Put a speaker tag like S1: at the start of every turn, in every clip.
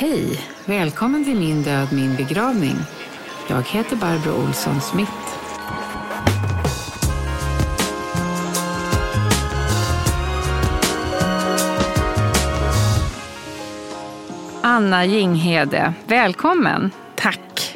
S1: Hej! Välkommen till Min död, min begravning. Jag heter Barbro Olsson Smith. Anna Jinghede, välkommen!
S2: Tack!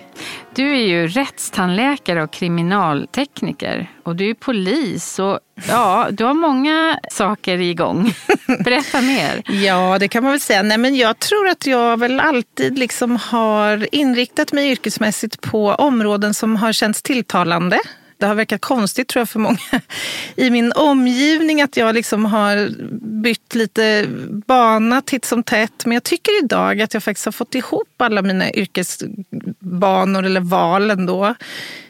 S1: Du är ju rättstandläkare och kriminaltekniker och du är polis och ja, du har många saker igång. Berätta mer.
S2: Ja, det kan man väl säga. Nej, men jag tror att jag väl alltid liksom har inriktat mig yrkesmässigt på områden som har känts tilltalande. Det har verkat konstigt tror jag för många i min omgivning att jag liksom har bytt lite bana titt som tätt. Men jag tycker idag att jag faktiskt har fått ihop alla mina yrkesbanor eller val ändå.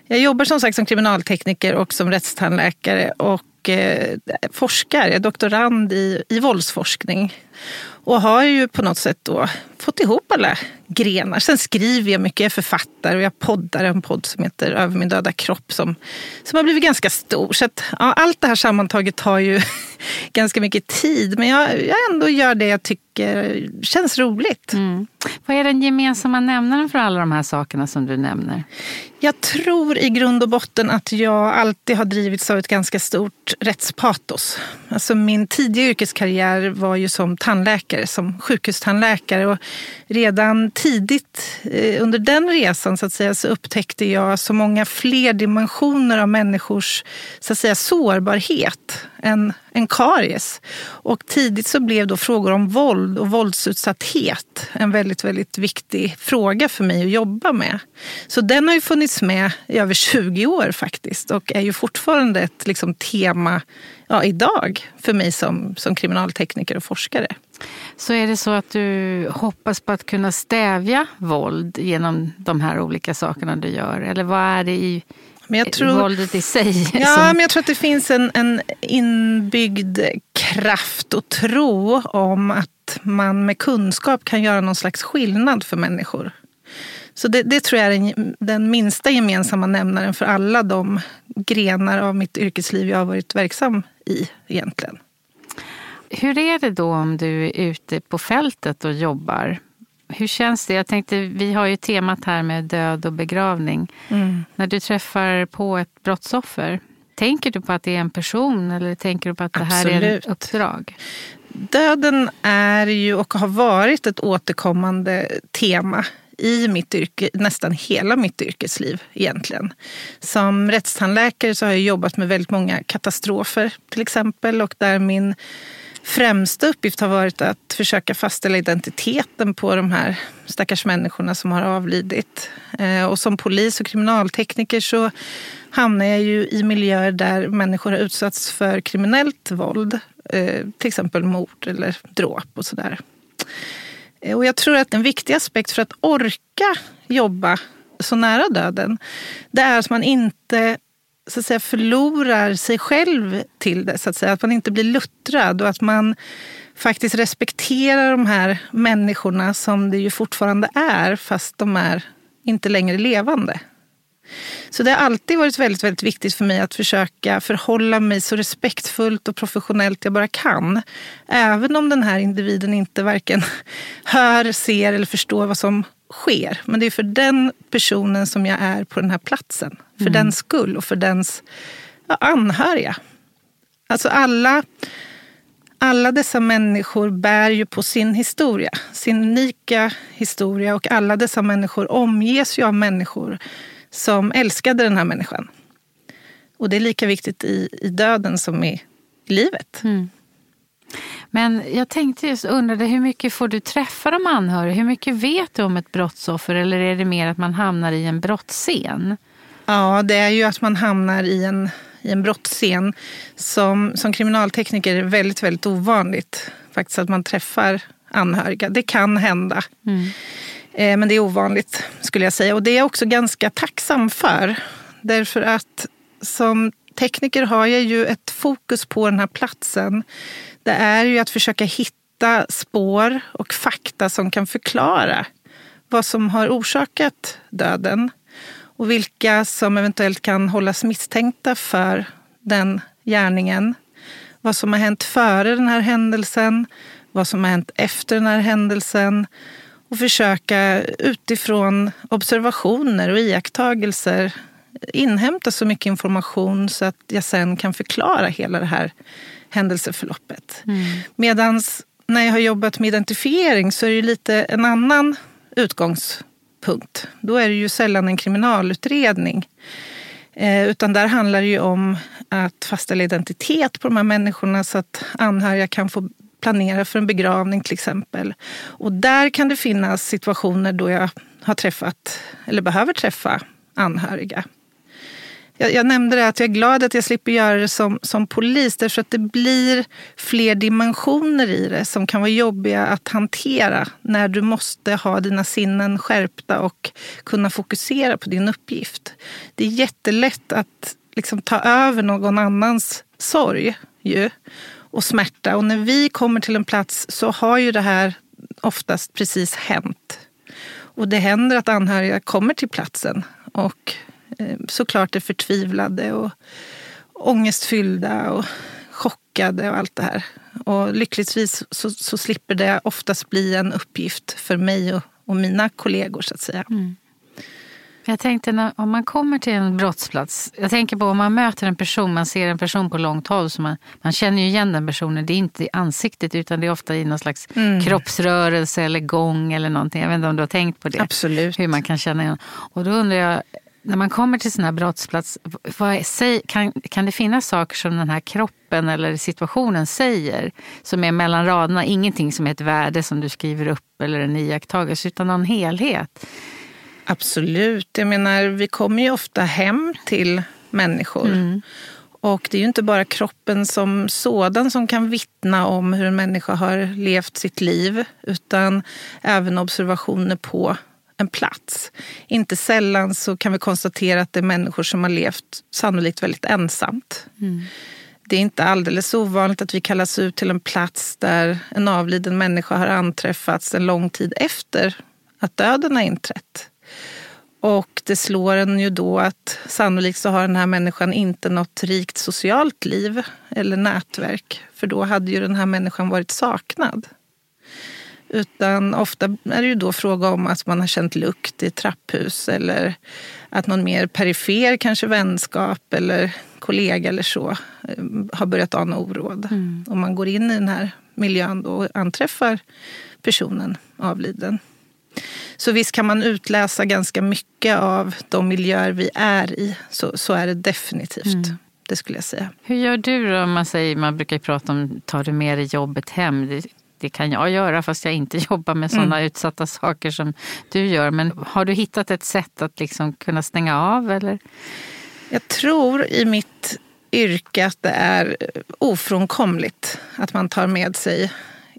S2: Jag jobbar som sagt som kriminaltekniker och som rättstandläkare och eh, forskar, jag är doktorand i, i våldsforskning. Och har ju på något sätt då fått ihop alla grenar. Sen skriver jag mycket, jag är författare och jag poddar en podd som heter Över min döda kropp som, som har blivit ganska stor. Så att, ja, allt det här sammantaget tar ju ganska mycket tid. Men jag, jag ändå gör det jag tycker känns roligt. Mm.
S1: Vad är den gemensamma nämnaren för alla de här sakerna som du nämner?
S2: Jag tror i grund och botten att jag alltid har drivits av ett ganska stort rättspatos. Alltså min tidiga yrkeskarriär var ju som tandläkare, som sjukhustandläkare. Och redan tidigt eh, under den resan så, att säga, så upptäckte jag så många fler dimensioner av människors så att säga, sårbarhet än, än karies. Och tidigt så blev då frågor om våld och våldsutsatthet en väldigt, väldigt viktig fråga för mig att jobba med. Så den har ju funnits med i över 20 år faktiskt och är ju fortfarande ett liksom, tema ja, idag för mig som, som kriminaltekniker och forskare.
S1: Så är det så att du hoppas på att kunna stävja våld genom de här olika sakerna du gör? Eller vad är det i men jag tror, våldet i sig?
S2: Ja, som... men jag tror att det finns en, en inbyggd kraft och tro om att man med kunskap kan göra någon slags skillnad för människor. Så det, det, tror jag är den, den, minsta gemensamma nämnaren för alla de grenar av mitt yrkesliv jag har varit verksam i egentligen.
S1: Hur är det då om du är ute på fältet och jobbar? Hur känns det? Jag tänkte, vi har ju temat här med död och begravning. Mm. När du träffar på ett brottsoffer, tänker du på att det är en person eller tänker du på att det här Absolut. är ett uppdrag?
S2: Döden är ju och har varit ett återkommande tema i mitt yrke, nästan hela mitt yrkesliv egentligen. Som rättstandläkare så har jag jobbat med väldigt många katastrofer till exempel och där min främsta uppgift har varit att försöka fastställa identiteten på de här stackars människorna som har avlidit. Eh, och som polis och kriminaltekniker så hamnar jag ju i miljöer där människor har utsatts för kriminellt våld. Eh, till exempel mord eller dråp och sådär. Eh, och jag tror att en viktig aspekt för att orka jobba så nära döden, det är att man inte så att säga, förlorar sig själv till det. Så att, säga. att man inte blir luttrad och att man faktiskt respekterar de här människorna som det ju fortfarande är fast de är inte längre levande. Så det har alltid varit väldigt, väldigt viktigt för mig att försöka förhålla mig så respektfullt och professionellt jag bara kan. Även om den här individen inte varken hör, ser eller förstår vad som sker. Men det är för den personen som jag är på den här platsen. För mm. den skull och för dens ja, anhöriga. Alltså alla, alla dessa människor bär ju på sin historia. Sin unika historia. Och alla dessa människor omges ju av människor som älskade den här människan. Och det är lika viktigt i, i döden som i, i livet. Mm.
S1: Men jag tänkte just undrade, hur mycket får du träffa de anhöriga? Hur mycket vet du om ett brottsoffer? Eller är det mer att man hamnar i en brottsscen?
S2: Ja, det är ju att man hamnar i en, i en brottsscen. Som, som kriminaltekniker är det väldigt, väldigt ovanligt faktiskt att man träffar anhöriga. Det kan hända. Mm. Eh, men det är ovanligt skulle jag säga. Och det är jag också ganska tacksam för. Därför att som tekniker har jag ju ett fokus på den här platsen. Det är ju att försöka hitta spår och fakta som kan förklara vad som har orsakat döden och vilka som eventuellt kan hållas misstänkta för den gärningen. Vad som har hänt före den här händelsen, vad som har hänt efter den här händelsen och försöka utifrån observationer och iakttagelser inhämta så mycket information så att jag sen kan förklara hela det här händelseförloppet. Mm. Medan när jag har jobbat med identifiering så är det lite en annan utgångspunkt. Då är det ju sällan en kriminalutredning. Eh, utan där handlar det ju om att fastställa identitet på de här människorna så att anhöriga kan få planera för en begravning till exempel. Och där kan det finnas situationer då jag har träffat eller behöver träffa anhöriga. Jag, jag, nämnde det att jag är glad att jag slipper göra det som, som polis därför att det blir fler dimensioner i det som kan vara jobbiga att hantera när du måste ha dina sinnen skärpta och kunna fokusera på din uppgift. Det är jättelätt att liksom ta över någon annans sorg ju, och smärta. Och när vi kommer till en plats så har ju det här oftast precis hänt. Och det händer att anhöriga kommer till platsen och Eh, såklart är förtvivlade och ångestfyllda och chockade och allt det här. Och lyckligtvis så, så slipper det oftast bli en uppgift för mig och, och mina kollegor så att säga. Mm.
S1: Jag tänkte när, om man kommer till en brottsplats. Jag tänker på om man möter en person, man ser en person på långt håll. Så man, man känner ju igen den personen. Det är inte i ansiktet utan det är ofta i någon slags mm. kroppsrörelse eller gång eller någonting. Jag vet inte om du har tänkt på det?
S2: Absolut.
S1: Hur man kan känna igen. Och då undrar jag, när man kommer till sån här brottsplats, vad, kan, kan det finnas saker som den här kroppen eller situationen säger som är mellan raderna? Ingenting som är ett värde som du skriver upp eller en iakttagelse, utan någon helhet?
S2: Absolut. Jag menar, vi kommer ju ofta hem till människor. Mm. Och det är ju inte bara kroppen som sådan som kan vittna om hur en människa har levt sitt liv, utan även observationer på en plats. Inte sällan så kan vi konstatera att det är människor som har levt sannolikt väldigt ensamt. Mm. Det är inte alldeles ovanligt att vi kallas ut till en plats där en avliden människa har anträffats en lång tid efter att döden har inträtt. Och det slår en ju då att sannolikt så har den här människan inte något rikt socialt liv eller nätverk. För då hade ju den här människan varit saknad. Utan ofta är det ju då fråga om att man har känt lukt i trapphus eller att någon mer perifer, kanske vänskap eller kollega eller så, eh, har börjat ana oråd. Mm. Om man går in i den här miljön då och anträffar personen avliden. Så visst kan man utläsa ganska mycket av de miljöer vi är i. Så, så är det definitivt. Mm. Det skulle jag säga.
S1: Hur gör du då? Man, säger, man brukar prata om tar du med dig jobbet hem det kan jag göra fast jag inte jobbar med sådana mm. utsatta saker som du gör. Men har du hittat ett sätt att liksom kunna stänga av? Eller?
S2: Jag tror i mitt yrke att det är ofrånkomligt att man tar med sig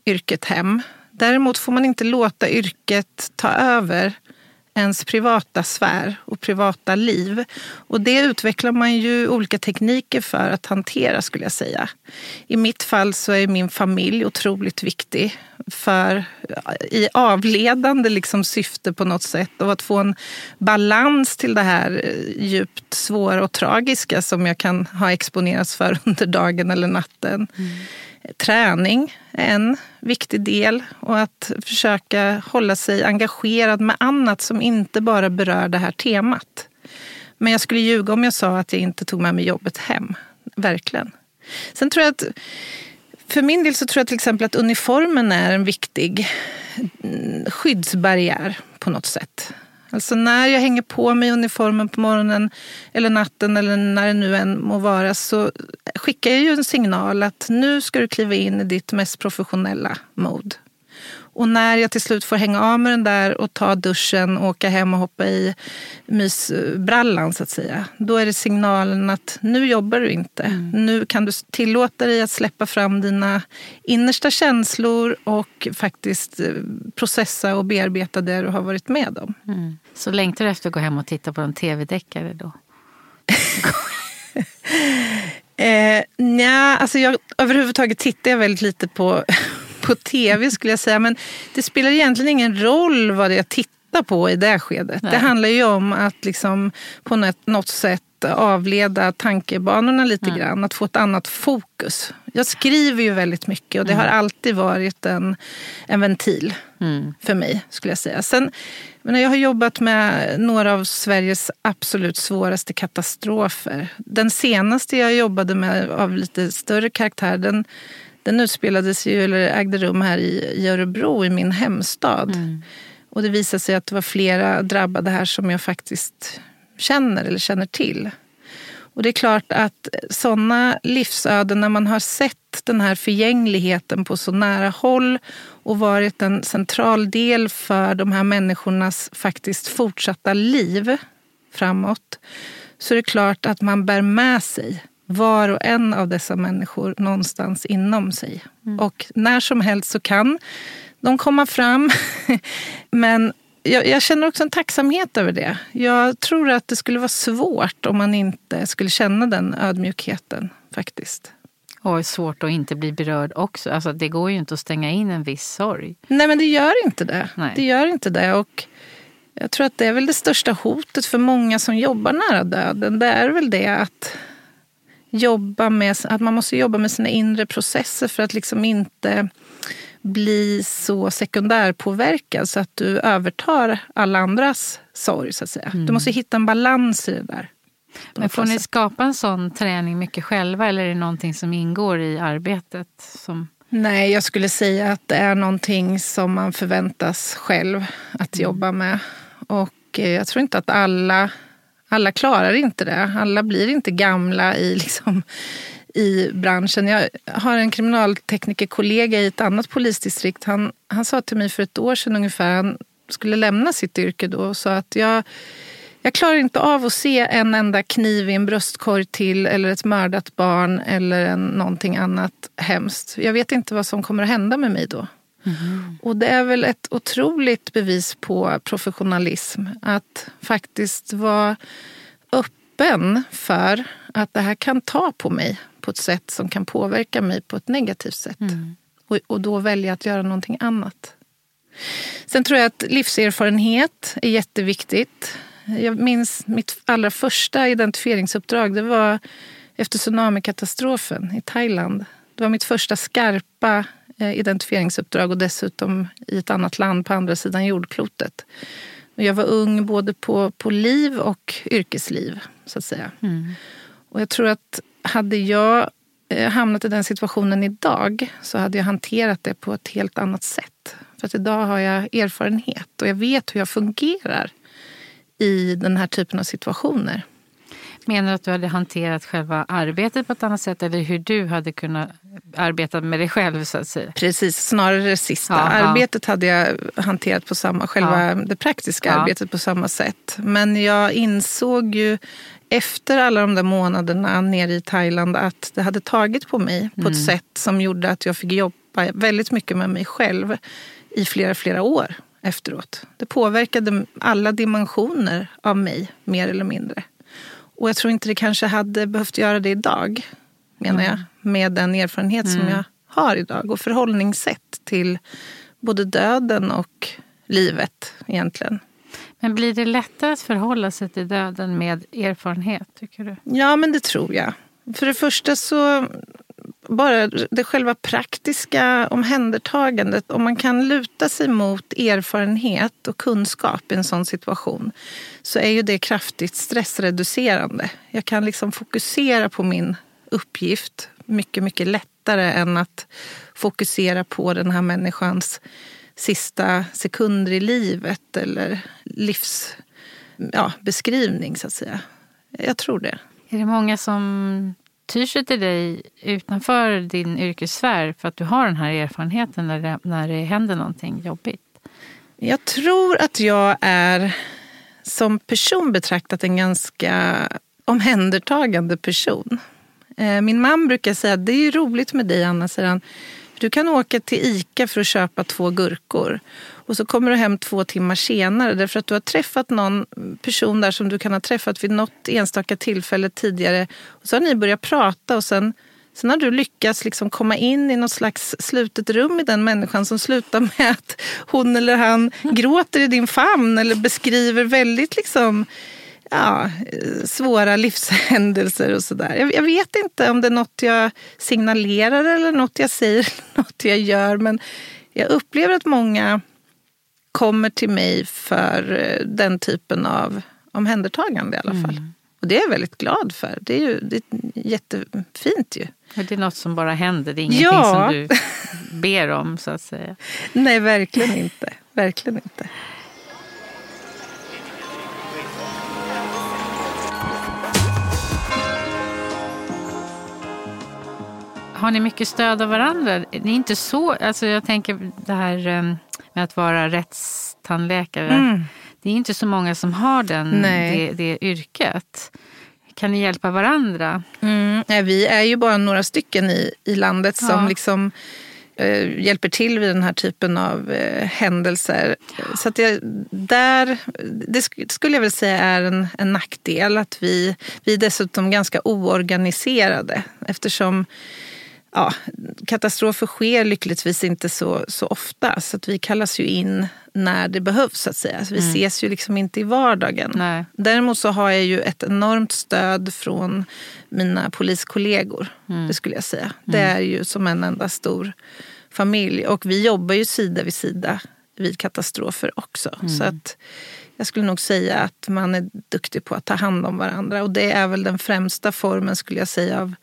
S2: yrket hem. Däremot får man inte låta yrket ta över ens privata sfär och privata liv. Och det utvecklar man ju olika tekniker för att hantera skulle jag säga. I mitt fall så är min familj otroligt viktig för i avledande liksom syfte på något sätt och att få en balans till det här eh, djupt svåra och tragiska som jag kan ha exponerats för under dagen eller natten. Mm träning en viktig del och att försöka hålla sig engagerad med annat som inte bara berör det här temat. Men jag skulle ljuga om jag sa att jag inte tog med mig jobbet hem. Verkligen. Sen tror jag att för min del så tror jag till exempel att uniformen är en viktig mm, skyddsbarriär på något sätt. Alltså när jag hänger på mig uniformen på morgonen eller natten eller när det nu än må vara så skickar ju en signal att nu ska du kliva in i ditt mest professionella mode. Och när jag till slut får hänga av med den där och ta duschen, åka hem och hoppa i mysbrallan så att säga. Då är det signalen att nu jobbar du inte. Mm. Nu kan du tillåta dig att släppa fram dina innersta känslor och faktiskt eh, processa och bearbeta det du har varit med om.
S1: Mm. Så längtar du efter att gå hem och titta på en tv-deckare då?
S2: eh, nja, alltså jag, överhuvudtaget tittar jag väldigt lite på på tv skulle jag säga. Men det spelar egentligen ingen roll vad jag tittar på i det skedet. Nej. Det handlar ju om att liksom på något sätt avleda tankebanorna lite mm. grann. Att få ett annat fokus. Jag skriver ju väldigt mycket och det har mm. alltid varit en, en ventil mm. för mig. skulle jag säga. Sen, men jag har jobbat med några av Sveriges absolut svåraste katastrofer. Den senaste jag jobbade med av lite större karaktär den den utspelades ju, eller ägde rum här i, i Örebro, i min hemstad. Mm. Och det visade sig att det var flera drabbade här som jag faktiskt känner eller känner till. Och det är klart att sådana livsöden, när man har sett den här förgängligheten på så nära håll och varit en central del för de här människornas faktiskt fortsatta liv framåt, så är det klart att man bär med sig var och en av dessa människor någonstans inom sig. Mm. Och när som helst så kan de komma fram. Men jag, jag, känner också en tacksamhet över det. Jag tror att det skulle vara svårt om man inte skulle känna den ödmjukheten faktiskt.
S1: Och svårt att inte bli berörd också. Alltså, det går ju inte att stänga in en viss sorg.
S2: Nej, men det gör inte det. Nej. Det gör inte det. Och jag tror att det är väl det största hotet för många som jobbar nära döden. Det är väl det att jobba med, att man måste jobba med sina inre processer för att liksom inte bli så sekundärpåverkad så att du övertar alla andras sorg. Så att säga. Mm. Du måste hitta en balans i det där.
S1: Men får ni skapa en sån träning mycket själva eller är det någonting som ingår i arbetet? Som...
S2: Nej, jag skulle säga att det är någonting som man förväntas själv att mm. jobba med. Och eh, jag tror inte att alla alla klarar inte det. Alla blir inte gamla i, liksom, i branschen. Jag har en kriminalteknikerkollega i ett annat polisdistrikt. Han, han sa till mig för ett år sedan ungefär, han skulle lämna sitt yrke då, och sa att jag, jag klarar inte av att se en enda kniv i en bröstkorg till eller ett mördat barn eller en, någonting annat hemskt. Jag vet inte vad som kommer att hända med mig då. Mm. Och det är väl ett otroligt bevis på professionalism. Att faktiskt vara öppen för att det här kan ta på mig på ett sätt som kan påverka mig på ett negativt sätt. Mm. Och, och då välja att göra någonting annat. Sen tror jag att livserfarenhet är jätteviktigt. Jag minns mitt allra första identifieringsuppdrag. Det var efter tsunamikatastrofen i Thailand. Det var mitt första skarpa Eh, identifieringsuppdrag och dessutom i ett annat land på andra sidan jordklotet. Jag var ung både på, på liv och yrkesliv, så att säga. Mm. Och jag tror att hade jag eh, hamnat i den situationen idag så hade jag hanterat det på ett helt annat sätt. För att idag har jag erfarenhet och jag vet hur jag fungerar i den här typen av situationer.
S1: Menar du att du hade hanterat själva arbetet på ett annat sätt eller hur du hade kunnat arbeta med dig själv så att säga?
S2: Precis, snarare det sista. Ja, arbetet ja. hade jag hanterat på samma, själva ja. det praktiska arbetet på samma sätt. Men jag insåg ju efter alla de där månaderna nere i Thailand att det hade tagit på mig på mm. ett sätt som gjorde att jag fick jobba väldigt mycket med mig själv i flera, flera år efteråt. Det påverkade alla dimensioner av mig, mer eller mindre. Och jag tror inte det kanske hade behövt göra det idag, menar mm. jag. Med den erfarenhet mm. som jag har idag och förhållningssätt till både döden och livet egentligen.
S1: Men blir det lättare att förhålla sig till döden med erfarenhet, tycker du?
S2: Ja, men det tror jag. För det första så bara det själva praktiska omhändertagandet. Om man kan luta sig mot erfarenhet och kunskap i en sån situation så är ju det kraftigt stressreducerande. Jag kan liksom fokusera på min uppgift mycket, mycket lättare än att fokusera på den här människans sista sekunder i livet eller livsbeskrivning, ja, så att säga. Jag tror det.
S1: Är det många som tyr sig till dig utanför din yrkessfär för att du har den här erfarenheten när det, när det händer någonting jobbigt?
S2: Jag tror att jag är som person betraktat en ganska omhändertagande person. Eh, min man brukar säga det är roligt med dig Anna, säger han. Du kan åka till Ica för att köpa två gurkor och så kommer du hem två timmar senare därför att du har träffat någon person där som du kan ha träffat vid något enstaka tillfälle tidigare. Och så har ni börjat prata och sen, sen har du lyckats liksom komma in i något slags slutet rum i den människan som slutar med att hon eller han gråter i din famn eller beskriver väldigt liksom ja, svåra livshändelser och sådär. Jag, jag vet inte om det är något jag signalerar eller något jag säger något jag gör men jag upplever att många kommer till mig för eh, den typen av omhändertagande i alla fall. Mm. Och det är jag väldigt glad för. Det är ju det är jättefint ju.
S1: Det är något som bara händer, det är ingenting ja. som du ber om så att säga.
S2: Nej, verkligen inte. Verkligen inte.
S1: Har ni mycket stöd av varandra? Ni är inte så, alltså jag tänker det här ehm, med att vara rättstandläkare. Mm. Det är inte så många som har den, det, det yrket. Kan ni hjälpa varandra?
S2: Mm. Ja, vi är ju bara några stycken i, i landet som ja. liksom eh, hjälper till vid den här typen av eh, händelser. Så att det, där, det skulle jag väl säga är en, en nackdel. Att vi, vi är dessutom ganska oorganiserade eftersom ja, katastrofer sker lyckligtvis inte så, så ofta. Så att vi kallas ju in när det behövs. så att säga. Så vi mm. ses ju liksom inte i vardagen.
S1: Nej.
S2: Däremot så har jag ju ett enormt stöd från mina poliskollegor. Mm. Det skulle jag säga. Mm. Det är ju som en enda stor familj. Och vi jobbar ju sida vid sida vid katastrofer också. Så mm. att jag skulle nog säga att man är duktig på att ta hand om varandra. Och det är väl den främsta formen skulle jag säga av,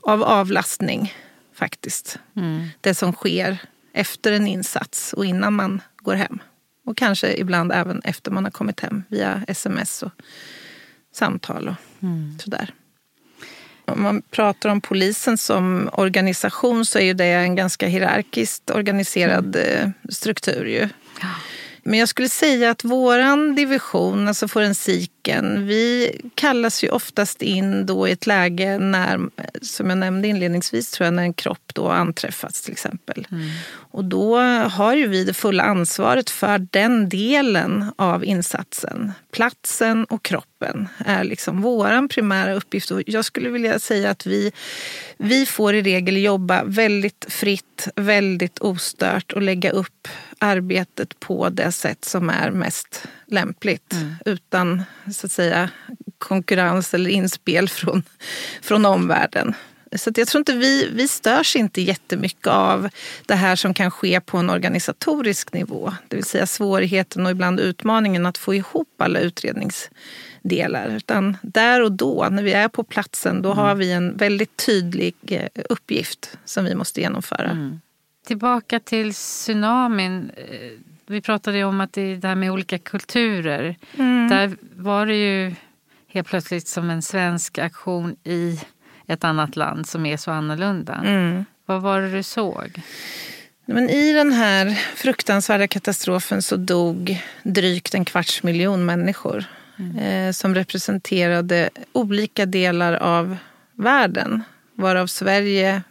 S2: av avlastning faktiskt. Mm. Det som sker efter en insats och innan man går hem. Och kanske ibland även efter man har kommit hem via sms och samtal och mm. sådär. Om man pratar om polisen som organisation så är det en ganska hierarkiskt organiserad mm. Eh, struktur. Ju. Men jag skulle säga att våran division, alltså forensiken, vi kallas ju oftast in då i ett läge när, som jag nämnde inledningsvis, tror jag, när en kropp då anträffats till exempel. Mm. Och då har ju vi det fulla ansvaret för den delen av insatsen. Platsen och kroppen är liksom vår primära uppgift. Och jag skulle vilja säga att vi, vi får i regel jobba väldigt fritt, väldigt ostört och lägga upp arbetet på det sätt som är mest lämpligt. Mm. Utan så att säga konkurrens eller inspel från, från omvärlden. Så jag tror inte vi, vi störs inte jättemycket av det här som kan ske på en organisatorisk nivå. Det vill säga svårigheten och ibland utmaningen att få ihop alla utredningsdelar. Utan där och då, när vi är på platsen, då mm. har vi en väldigt tydlig eh, uppgift som vi måste genomföra. Mm.
S1: Tillbaka till tsunamin. Eh, vi pratade om att det är det här med olika kulturer. Mm. Där var det ju helt plötsligt som en svensk aktion i ett annat land som är så annorlunda. Mm. Vad var det du såg?
S2: Men I den här fruktansvärda katastrofen så dog drygt en kvarts miljon människor mm. eh, som representerade olika delar av världen. Varav Sverige,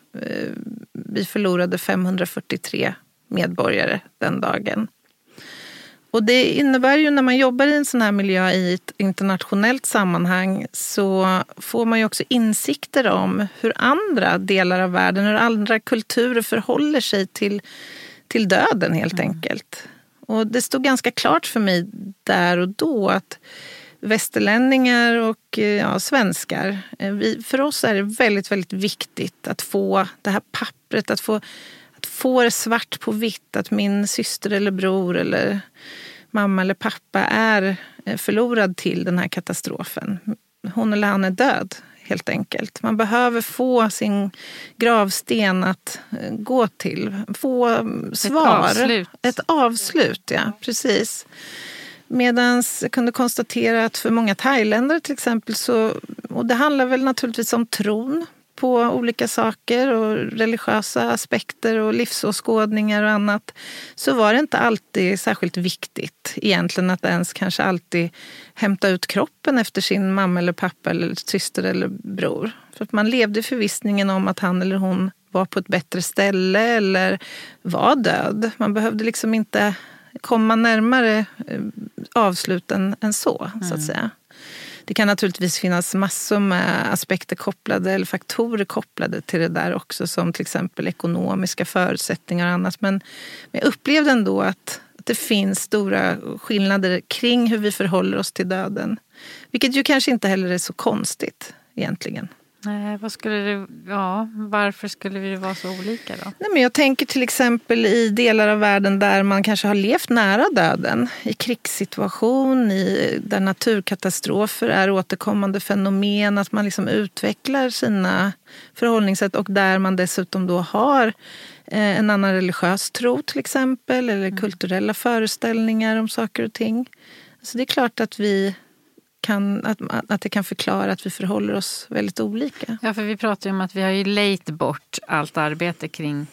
S2: vi förlorade 543 medborgare den dagen. Och det innebär ju när man jobbar i en sån här miljö i ett internationellt sammanhang så får man ju också insikter om hur andra delar av världen, hur andra kulturer förhåller sig till, till döden helt mm. enkelt. Och det stod ganska klart för mig där och då att västerlänningar och ja, svenskar, eh, vi, för oss är det väldigt, väldigt viktigt att få det här pappret, att få att få det svart på vitt att min syster eller bror eller mamma eller pappa är eh, förlorad till den här katastrofen. Hon eller han är död, helt enkelt. Man behöver få sin gravsten att eh, gå till. Få svar.
S1: Ett avslut.
S2: Ett avslut, ja. Precis. Medan jag kunde konstatera att för många thailändare till exempel så, och det handlar väl naturligtvis om tron på olika saker och religiösa aspekter och livsåskådningar och annat så var det inte alltid särskilt viktigt egentligen att ens kanske alltid hämta ut kroppen efter sin mamma eller pappa eller syster eller bror. För att man levde i förvissningen om att han eller hon var på ett bättre ställe eller var död. Man behövde liksom inte komma närmare eh, avsluten än så, så att mm. säga. Det kan naturligtvis finnas massor med aspekter kopplade eller faktorer kopplade till det där också som till exempel ekonomiska förutsättningar och annat. Men jag upplevde ändå att det finns stora skillnader kring hur vi förhåller oss till döden. Vilket ju kanske inte heller är så konstigt egentligen.
S1: Nej, vad skulle det, ja, varför skulle vi vara så olika då?
S2: Nej, men jag tänker till exempel i delar av världen där man kanske har levt nära döden. I krigssituation, i, där naturkatastrofer är återkommande fenomen. Att man liksom utvecklar sina förhållningssätt och där man dessutom då har eh, en annan religiös tro till exempel. Eller mm. kulturella föreställningar om saker och ting. Så det är klart att vi kan, att, att det kan förklara att vi förhåller oss väldigt olika.
S1: Ja, för vi pratar ju om att vi har ju lejt bort allt arbete kring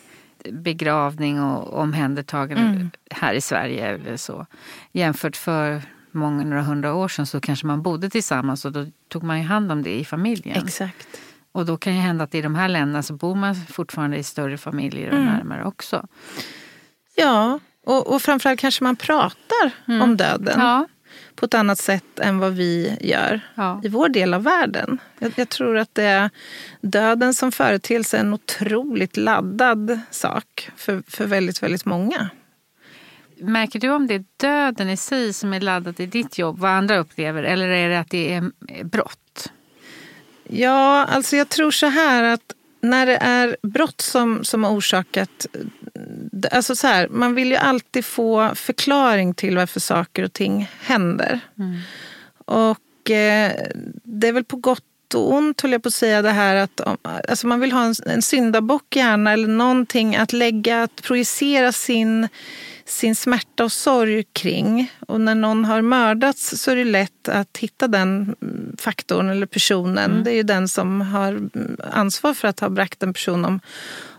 S1: begravning och omhändertagande mm. här i Sverige. Eller så. Jämfört för många, några hundra år sedan så kanske man bodde tillsammans och då tog man ju hand om det i familjen.
S2: Exakt.
S1: Och då kan ju hända att i de här länderna så bor man fortfarande i större familjer och mm. närmare också.
S2: Ja, och, och framförallt kanske man pratar mm. om döden. Ja på ett annat sätt än vad vi gör ja. i vår del av världen. Jag, jag, tror att det är döden som företeelse är en otroligt laddad sak för, för väldigt, väldigt många.
S1: Märker du om det är döden i sig som är laddad i ditt jobb, vad andra upplever, eller är det att det är brott?
S2: Ja, alltså jag tror så här att när det är brott som, som har orsakat... Alltså så här, man vill ju alltid få förklaring till varför saker och ting händer. Mm. Och eh, det är väl på gott och ont, höll jag på att säga, det här att alltså man vill ha en, en syndabock gärna eller någonting att lägga, att projicera sin sin smärta och sorg kring. Och när någon har mördats så är det lätt att hitta den faktorn eller personen. Mm. Det är ju den som har ansvar för att ha bragt en person om,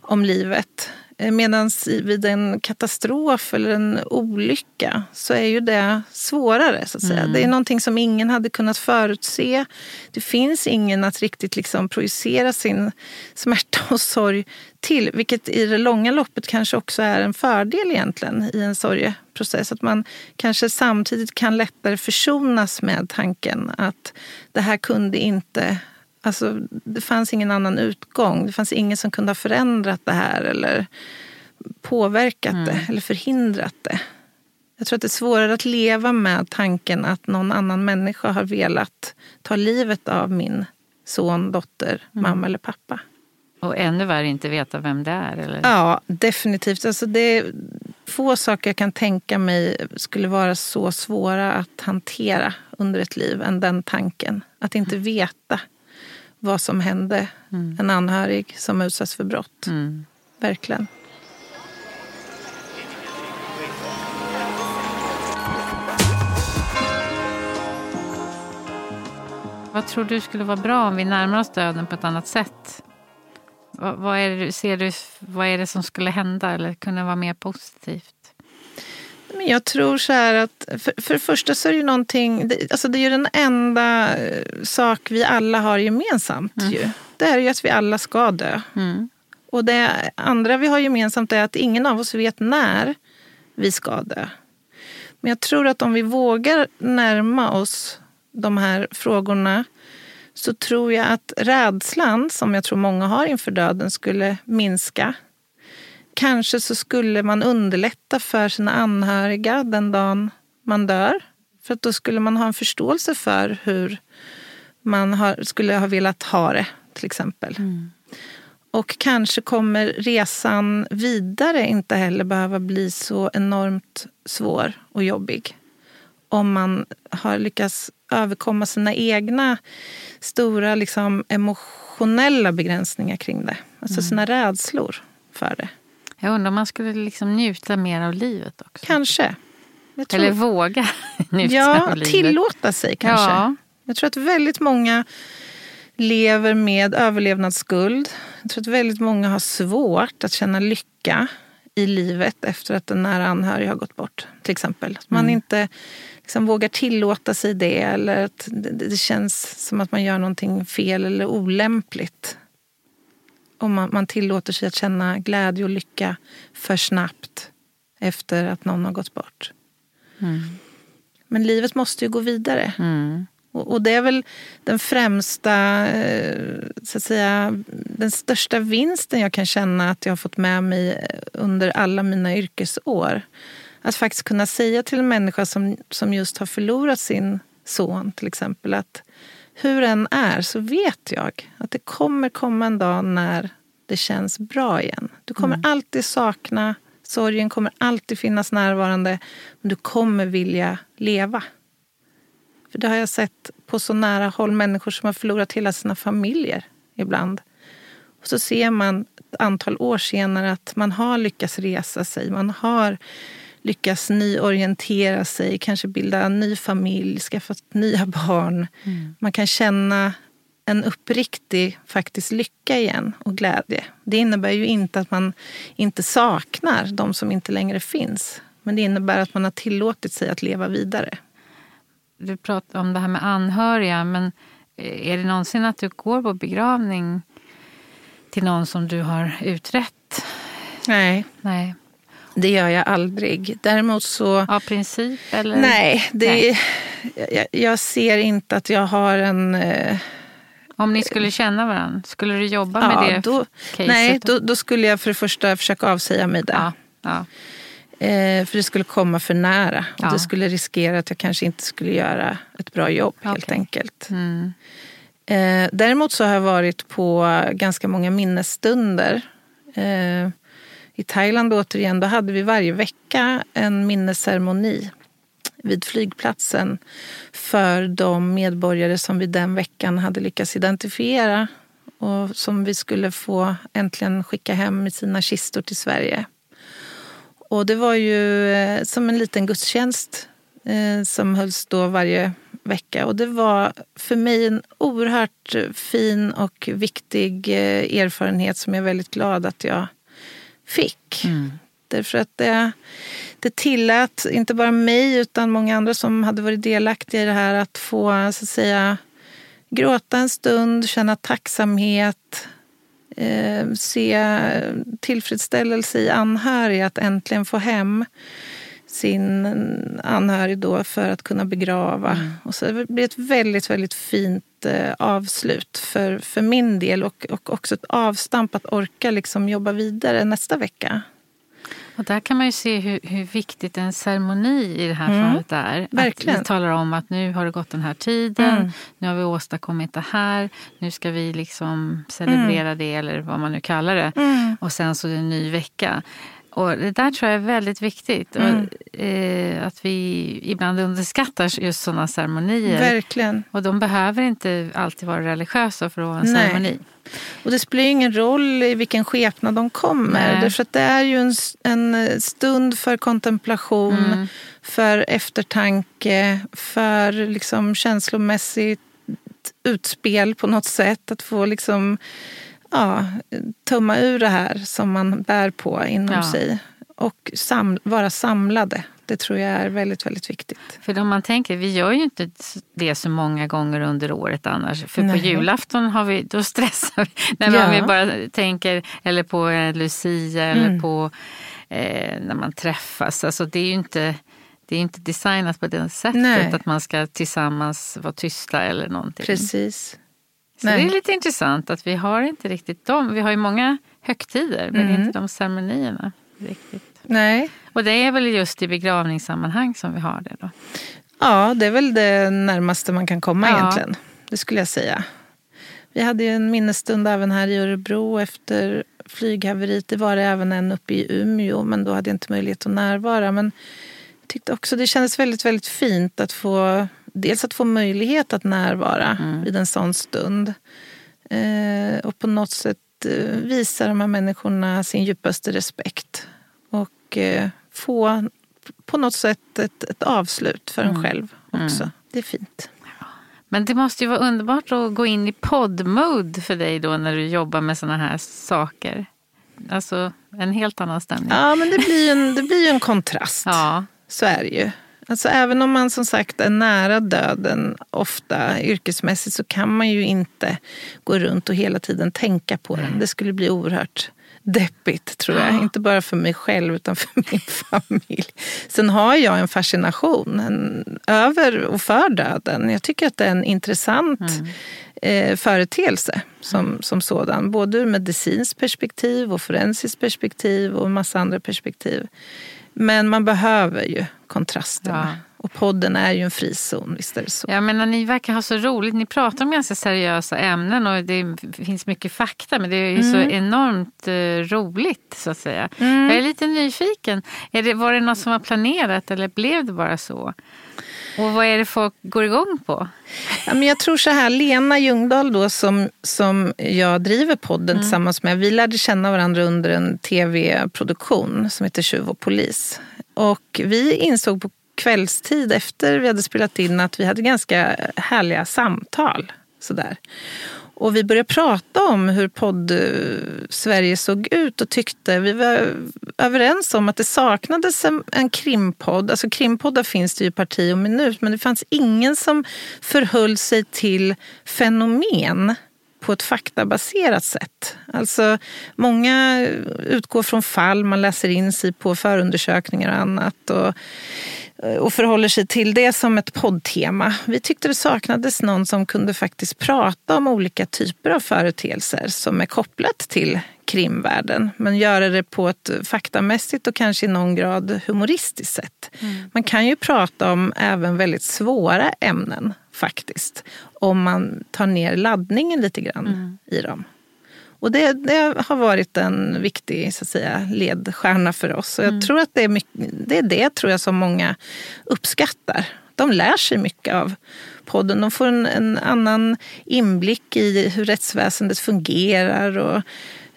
S2: om livet. Eh, Medan vid en katastrof eller en olycka så är ju det svårare. så att säga. Mm. Det är någonting som ingen hade kunnat förutse. Det finns ingen att riktigt liksom projicera sin smärta och sorg till. Vilket i det långa loppet kanske också är en fördel egentligen i en sorgeprocess. Att man kanske samtidigt kan lättare försonas med tanken att det här kunde inte Alltså, det fanns ingen annan utgång. Det fanns ingen som kunde ha förändrat det här eller påverkat mm. det eller förhindrat det. Jag tror att det är svårare att leva med tanken att någon annan människa har velat ta livet av min son, dotter, mm. mamma eller pappa.
S1: Och ännu värre inte veta vem det är? Eller?
S2: Ja, definitivt. Alltså det är få saker jag kan tänka mig skulle vara så svåra att hantera under ett liv än den tanken. Att inte mm. veta vad som hände mm. en anhörig som utsatts för brott. Mm. Verkligen.
S1: Vad tror du skulle vara bra om vi närmar oss döden på ett annat sätt? Vad, vad, är, det, ser du, vad är det som skulle hända eller kunna vara mer positivt?
S2: Men jag tror så här att för, för det första så är det ju någonting, det, alltså det är ju den enda eh, sak vi alla har gemensamt mm. ju. Det är ju att vi alla ska dö. Mm. Och det andra vi har gemensamt är att ingen av oss vet när vi ska dö. Men jag tror att om vi vågar närma oss de här frågorna så tror jag att rädslan som jag tror många har inför döden skulle minska. Kanske så skulle man underlätta för sina anhöriga den dagen man dör. För att då skulle man ha en förståelse för hur man har, skulle ha velat ha det, till exempel. Mm. Och kanske kommer resan vidare inte heller behöva bli så enormt svår och jobbig. Om man har lyckats överkomma sina egna stora liksom, emotionella begränsningar kring det. Alltså mm. sina rädslor för det.
S1: Jag undrar om man skulle liksom njuta mer av livet också.
S2: Kanske.
S1: Tror... Eller våga njuta
S2: ja,
S1: av livet.
S2: Tillåta sig kanske. Ja. Jag tror att väldigt många lever med överlevnadsskuld. Jag tror att väldigt många har svårt att känna lycka i livet efter att en nära anhörig har gått bort. till exempel. Att man mm. inte liksom vågar tillåta sig det eller att det, det, känns som att man gör någonting fel eller olämpligt. Om man, man tillåter sig att känna glädje och lycka för snabbt efter att någon har gått bort. Mm. Men livet måste ju gå vidare. Mm. Och, det är väl den främsta, eh, så att säga, den största vinsten jag kan känna att jag har fått med mig under alla mina yrkesår. Att faktiskt kunna säga till en människa som, som just har förlorat sin son till exempel att hur den är så vet jag att det kommer komma en dag när det känns bra igen. Du kommer mm. alltid sakna, sorgen kommer alltid finnas närvarande men du kommer vilja leva. För det har jag sett på så nära håll, människor som har förlorat hela sina familjer ibland. Och så ser man ett antal år senare att man har lyckats resa sig. Man har lyckats nyorientera sig, kanske bilda en ny familj, skaffa nya barn. Mm. Man kan känna en uppriktig faktiskt lycka igen och glädje. Det innebär ju inte att man inte saknar de som inte längre finns. Men det innebär att man har tillåtit sig att leva vidare
S1: du pratar om det här med anhöriga, men eh, är det någonsin att du går på begravning till någon som du har utrett?
S2: Nej.
S1: Nej.
S2: Det gör jag aldrig. Däremot så...
S1: Av princip? Eller?
S2: Nej, det, nej. Jag, jag, ser inte att jag har en... Eh,
S1: om ni skulle känna varandra, skulle du jobba ja, med det
S2: då, Nej, då, då, skulle jag för det första försöka avsäga mig det.
S1: Ja, ja.
S2: Eh, för det skulle komma för nära. Och det skulle riskera att jag kanske inte skulle göra ett bra jobb okay. helt enkelt. Mm. Eh, däremot så har jag varit på ganska många minnesstunder. Eh, i Thailand återigen, då hade vi varje vecka en minnesceremoni vid flygplatsen för de medborgare som vi den veckan hade lyckats identifiera och som vi skulle få äntligen skicka hem i sina kistor till Sverige. Och det var ju eh, som en liten gudstjänst eh, som hölls då varje vecka. Och det var för mig en oerhört fin och viktig eh, erfarenhet som jag är väldigt glad att jag fick. Mm. Därför att det, det tillät inte bara mig utan många andra som hade varit delaktiga i det här att få så att säga, gråta en stund, känna tacksamhet, eh, se tillfredsställelse i anhöriga att äntligen få hem sin anhörig då för att kunna begrava. Mm. Och så det blir ett väldigt, väldigt fint eh, avslut för, för min del och, och också ett avstamp att orka liksom jobba vidare nästa vecka.
S1: Och där kan man ju se hur, hur viktigt en ceremoni i det här mm. fallet är.
S2: Verkligen.
S1: Att vi talar om att nu har det gått den här tiden, mm. nu har vi åstadkommit det här, nu ska vi liksom celebrera mm. det eller vad man nu kallar det. Mm. Och sen så är det en ny vecka. Och det där tror jag är väldigt viktigt. Mm. Och, eh, att vi ibland underskattar just sådana ceremonier.
S2: Verkligen.
S1: Och de behöver inte alltid vara religiösa för att vara en Nej. ceremoni.
S2: Och det spelar ingen roll i vilken skepnad de kommer. Nej. Därför att det är ju en, en stund för kontemplation, mm. för eftertanke, för liksom känslomässigt utspel på något sätt. Att få liksom ja, tumma ur det här som man bär på inom ja. sig. Och sam vara samlade. Det tror jag är väldigt, väldigt viktigt.
S1: För om man tänker, vi gör ju inte det så många gånger under året annars. För Nej. på julafton har vi, då stressar vi. När ja. vi bara tänker, eller på eh, Lucia mm. eller på eh, när man träffas. Alltså det är ju inte, det är inte designat på det sättet Nej. att man ska tillsammans vara tysta eller någonting.
S2: Precis.
S1: Så Nej. det är lite intressant att vi har inte riktigt dem. Vi har ju många högtider men mm. inte de ceremonierna. Riktigt.
S2: Nej.
S1: Och det är väl just i begravningssammanhang som vi har det då?
S2: Ja, det är väl det närmaste man kan komma ja. egentligen. Det skulle jag säga. Vi hade ju en minnesstund även här i Örebro efter flyghaveriet. Det var det även en uppe i Umeå, men då hade jag inte möjlighet att närvara. Men jag tyckte också det kändes väldigt, väldigt fint att få dels att få möjlighet att närvara mm. vid en sån stund. Eh, och på något sätt eh, visa de här människorna sin djupaste respekt. Och eh, få på något sätt ett, ett avslut för en mm. själv också. Mm. Det är fint.
S1: Men det måste ju vara underbart att gå in i poddmode för dig då när du jobbar med sådana här saker. Alltså en helt annan stämning.
S2: Ja, men det blir ju en, det blir en kontrast.
S1: Ja.
S2: Så är det ju. Alltså, även om man som sagt är nära döden ofta yrkesmässigt så kan man ju inte gå runt och hela tiden tänka på den. Det skulle bli oerhört deppigt tror jag.
S1: Ja.
S2: Inte bara för mig själv utan för min familj. Sen har jag en fascination en, över och för döden. Jag tycker att det är en intressant eh, företeelse som, som sådan. Både ur medicinskt perspektiv och forensiskt perspektiv och en massa andra perspektiv. Men man behöver ju kontrasterna.
S1: Ja.
S2: Och podden är ju en frizon, visst är det så.
S1: Jag menar, ni verkar ha så roligt. Ni pratar om ganska seriösa ämnen och det finns mycket fakta. Men det är ju så enormt eh, roligt så att säga. Jag är lite nyfiken. Är det, var det något som var planerat eller blev det bara så? Och vad är det folk går igång på?
S2: Ja, men jag tror så här, Lena Ljungdahl då som, som jag driver podden tillsammans med, vi lärde känna varandra under en tv-produktion som heter Tjuv och polis. Och vi insåg på kvällstid efter vi hade spelat in att vi hade ganska härliga samtal. Sådär. Och vi började prata om hur podd-Sverige eh, såg ut och tyckte, vi var överens om att det saknades en, en krimpodd. Alltså krimpoddar finns det ju parti och minut, men det fanns ingen som förhöll sig till fenomen på ett faktabaserat sätt. Alltså, många utgår från fall, man läser in sig på förundersökningar och annat. Och, och förhåller sig till det som ett poddtema. Vi tyckte det saknades någon som kunde faktiskt prata om olika typer av företeelser som är kopplat till krimvärlden men göra det på ett faktamässigt och kanske i någon grad humoristiskt sätt. Man kan ju prata om även väldigt svåra ämnen faktiskt om man tar ner laddningen lite grann i dem. Och det, det har varit en viktig så att säga, ledstjärna för oss. Och jag tror att det är, mycket, det är det tror jag som många uppskattar. De lär sig mycket av podden. De får en, en annan inblick i hur rättsväsendet fungerar och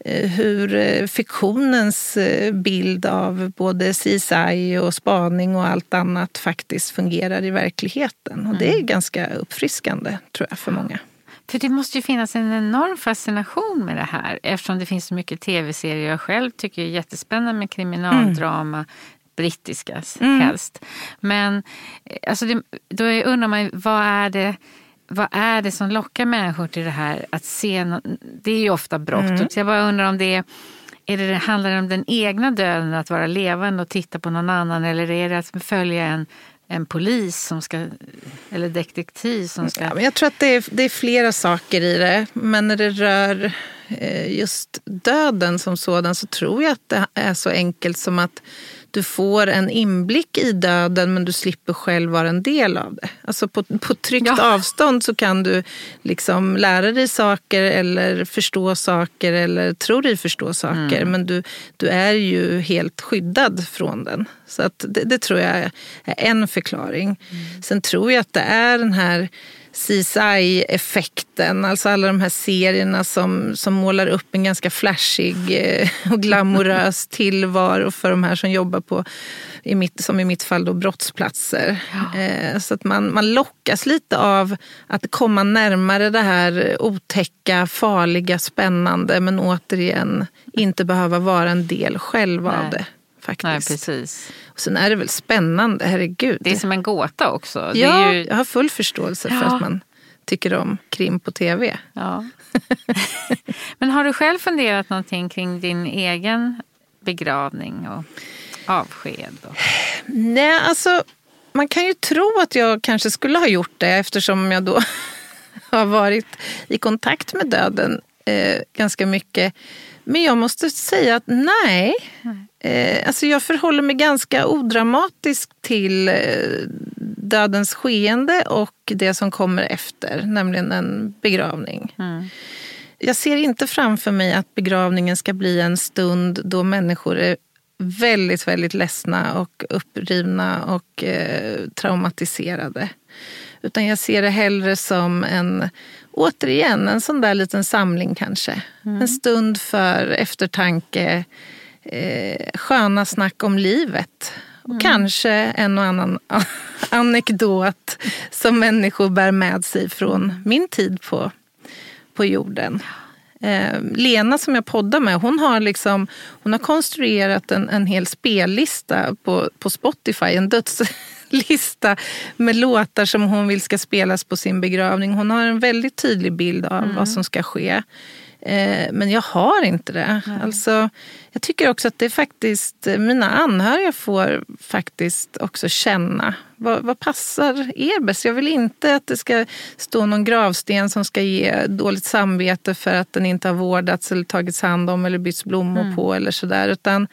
S2: eh, hur eh, fiktionens eh, bild av både CSI och spaning och allt annat faktiskt fungerar i verkligheten. Och det är ganska uppfriskande tror jag för många.
S1: För det måste ju finnas en enorm fascination med det här eftersom det finns så mycket tv-serier. Jag själv tycker det är jättespännande med kriminaldrama. Brittiska helst. Men alltså det, då undrar man vad är det vad är det som lockar människor till det här att se? nå- Det är ju ofta brott. Så jag bara undrar om det är, är det, handlar det om den egna döden, att vara levande och titta på någon annan eller är det att följa en, en polis som ska, eller detektiv som ska...
S2: Ja, men jag tror att det är, det är flera saker i det. Men när det rör eh, just döden som sådan så tror jag att det är så enkelt som att du får en inblick i döden men du slipper själv vara en del av det. Alltså på, på tryggt
S1: Ja.
S2: avstånd så kan du liksom lära dig saker eller förstå saker eller tro dig förstå saker men du, du är ju helt skyddad från den. Så att det, det tror jag är en förklaring. Sen tror jag att det är den här CSI-effekten, alltså alla de här serierna som, som målar upp en ganska flashig eh, och glamorös tillvaro för de här som jobbar på, i mitt, som i mitt fall, då, brottsplatser. Eh, så att man, man lockas lite av att komma närmare det här otäcka, farliga, spännande men återigen inte behöva vara en del själv av
S1: Nej.
S2: det. Faktiskt.
S1: Nej, precis.
S2: Sen är det väl spännande, herregud.
S1: Det är som en gåta också.
S2: Ja,
S1: ju,
S2: jag har full förståelse för
S1: Ja.
S2: att man tycker om krim på tv.
S1: Ja. Men har du själv funderat någonting kring din egen begravning och avsked? Och...
S2: Nej, alltså man kan ju tro att jag kanske skulle ha gjort det eftersom jag då har varit i kontakt med döden eh, ganska mycket. Men jag måste säga att nej. Eh, alltså jag förhåller mig ganska odramatiskt till eh, dödens skeende och det som kommer efter, nämligen en begravning. Jag ser inte framför mig att begravningen ska bli en stund då människor är väldigt, väldigt ledsna och upprivna och eh, traumatiserade. Utan jag ser det hellre som en, återigen, en sån där liten samling kanske. En stund för eftertanke, eh, sköna snack om livet Och kanske en och annan anekdot som människor bär med sig från min tid på, på jorden. Eh, Lena som jag poddar med, hon har, liksom, hon har konstruerat en, en hel spellista på, på Spotify. En dödslista med låtar som hon vill ska spelas på sin begravning. Hon har en väldigt tydlig bild av mm. vad som ska ske. Eh, men jag har inte det. Alltså, jag tycker också att det är faktiskt, mina anhöriga får faktiskt också känna vad, vad, passar er bäst? Jag vill inte att det ska stå någon gravsten som ska ge dåligt samvete för att den inte har vårdats eller tagits hand om eller bytts blommor mm. på eller sådär. Utan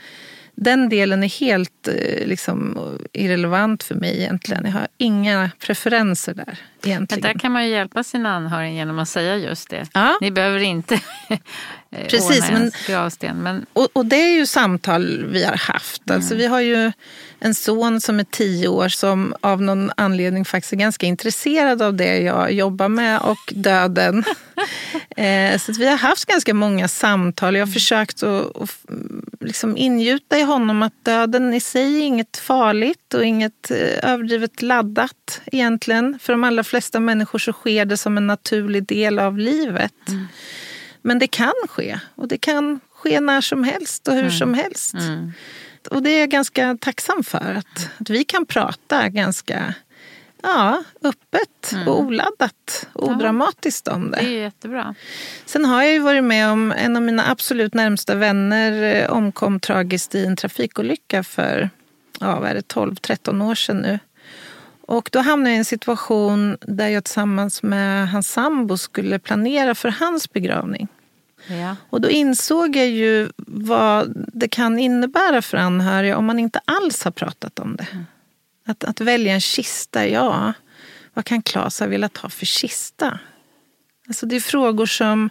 S2: den delen är helt eh, liksom, irrelevant för mig egentligen. Jag har inga preferenser där. Egentligen.
S1: Men där kan man ju hjälpa sina anhöriga genom att säga just det. Ja. Ni behöver inte eh, Precis, ordna men, gravsten. Men...
S2: Och, och, det är ju samtal vi har haft. Mm. Alltså, vi har ju en son som är tio år som av någon anledning faktiskt är ganska intresserad av det jag jobbar med och döden. eh, så vi har haft ganska många samtal. Jag har försökt att, att liksom ingjuta i honom att döden i sig är inget farligt och inget eh, överdrivet laddat egentligen. För de allra flesta människor så sker det som en naturlig del av livet. Mm. Men det kan ske och det kan ske när som helst och hur mm. som helst. Mm. Och det är jag ganska tacksam för. Att, att vi kan prata ganska ja, öppet mm. och oladdat odramatiskt om det.
S1: Det är jättebra.
S2: Sen har jag ju varit med om en av mina absolut närmsta vänner eh, omkom tragiskt i en trafikolycka för ja, 12-13 år sedan nu. Och då hamnade jag i en situation där jag tillsammans med hans sambo skulle planera för hans begravning. Ja. Och då insåg jag ju vad det kan innebära för anhöriga om man inte alls har pratat om det. Mm. Att, att välja en kista, ja. Vad kan Klas ha velat ha för kista? Alltså det är frågor som,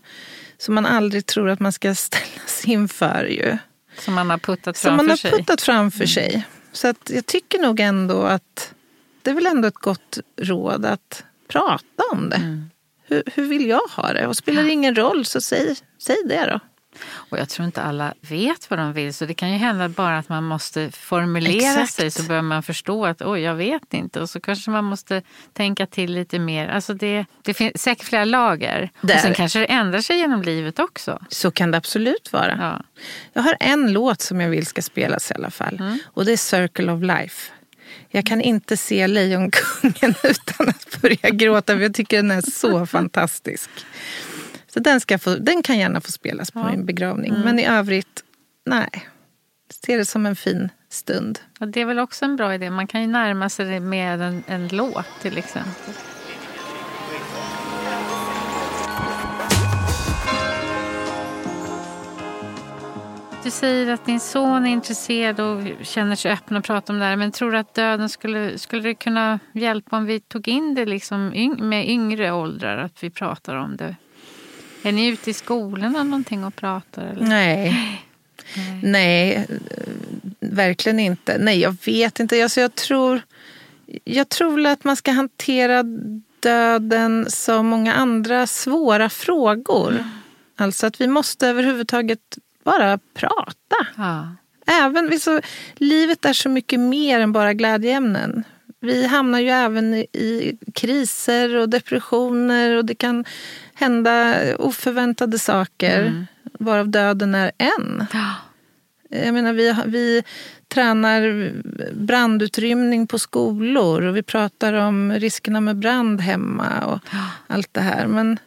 S2: som man aldrig tror att man ska ställas inför. Ju.
S1: Som man har puttat
S2: framför
S1: sig? Som man
S2: har puttat framför mm. sig. Så att jag tycker nog ändå att det är väl ändå ett gott råd att prata om det. Mm. Hur, hur vill jag ha det? Och spelar det ingen roll så säg, säg det då.
S1: Och jag tror inte alla vet vad de vill så det kan ju hända bara att man måste formulera Exakt. sig så börjar man förstå att oj jag vet inte och så kanske man måste tänka till lite mer. Alltså det, det finns säkert flera lager. Där. Och sen kanske det ändrar sig genom livet också.
S2: Så kan det absolut vara. Ja. Jag har en låt som jag vill ska spelas i alla fall mm. och det är Circle of Life. Jag kan inte se Lejonkungen utan att börja gråta för jag tycker den är så fantastisk. Så den, ska få, den kan gärna få spelas på ja. min begravning. Mm. Men i övrigt, nej. Se det som en fin stund.
S1: Och det är väl också en bra idé. Man kan ju närma sig det med en, en låt till exempel. Du säger att din son är intresserad och känner sig öppen att prata om det här. Men tror du att döden skulle, skulle det kunna hjälpa om vi tog in det liksom med yngre åldrar? Att vi pratar om det är ni ute i skolorna någonting och pratar? Eller?
S2: Nej. Nej. Nej, verkligen inte. Nej, jag vet inte. Alltså, jag, tror, jag tror att man ska hantera döden som många andra svåra frågor. Mm. Alltså att vi måste överhuvudtaget bara prata. Ja. Även, så, livet är så mycket mer än bara glädjeämnen. Vi hamnar ju även i kriser och depressioner och det kan hända oförväntade saker mm. varav döden är en. Ja. Jag menar, vi, vi tränar brandutrymning på skolor och vi pratar om riskerna med brand hemma och ja. allt det här. Men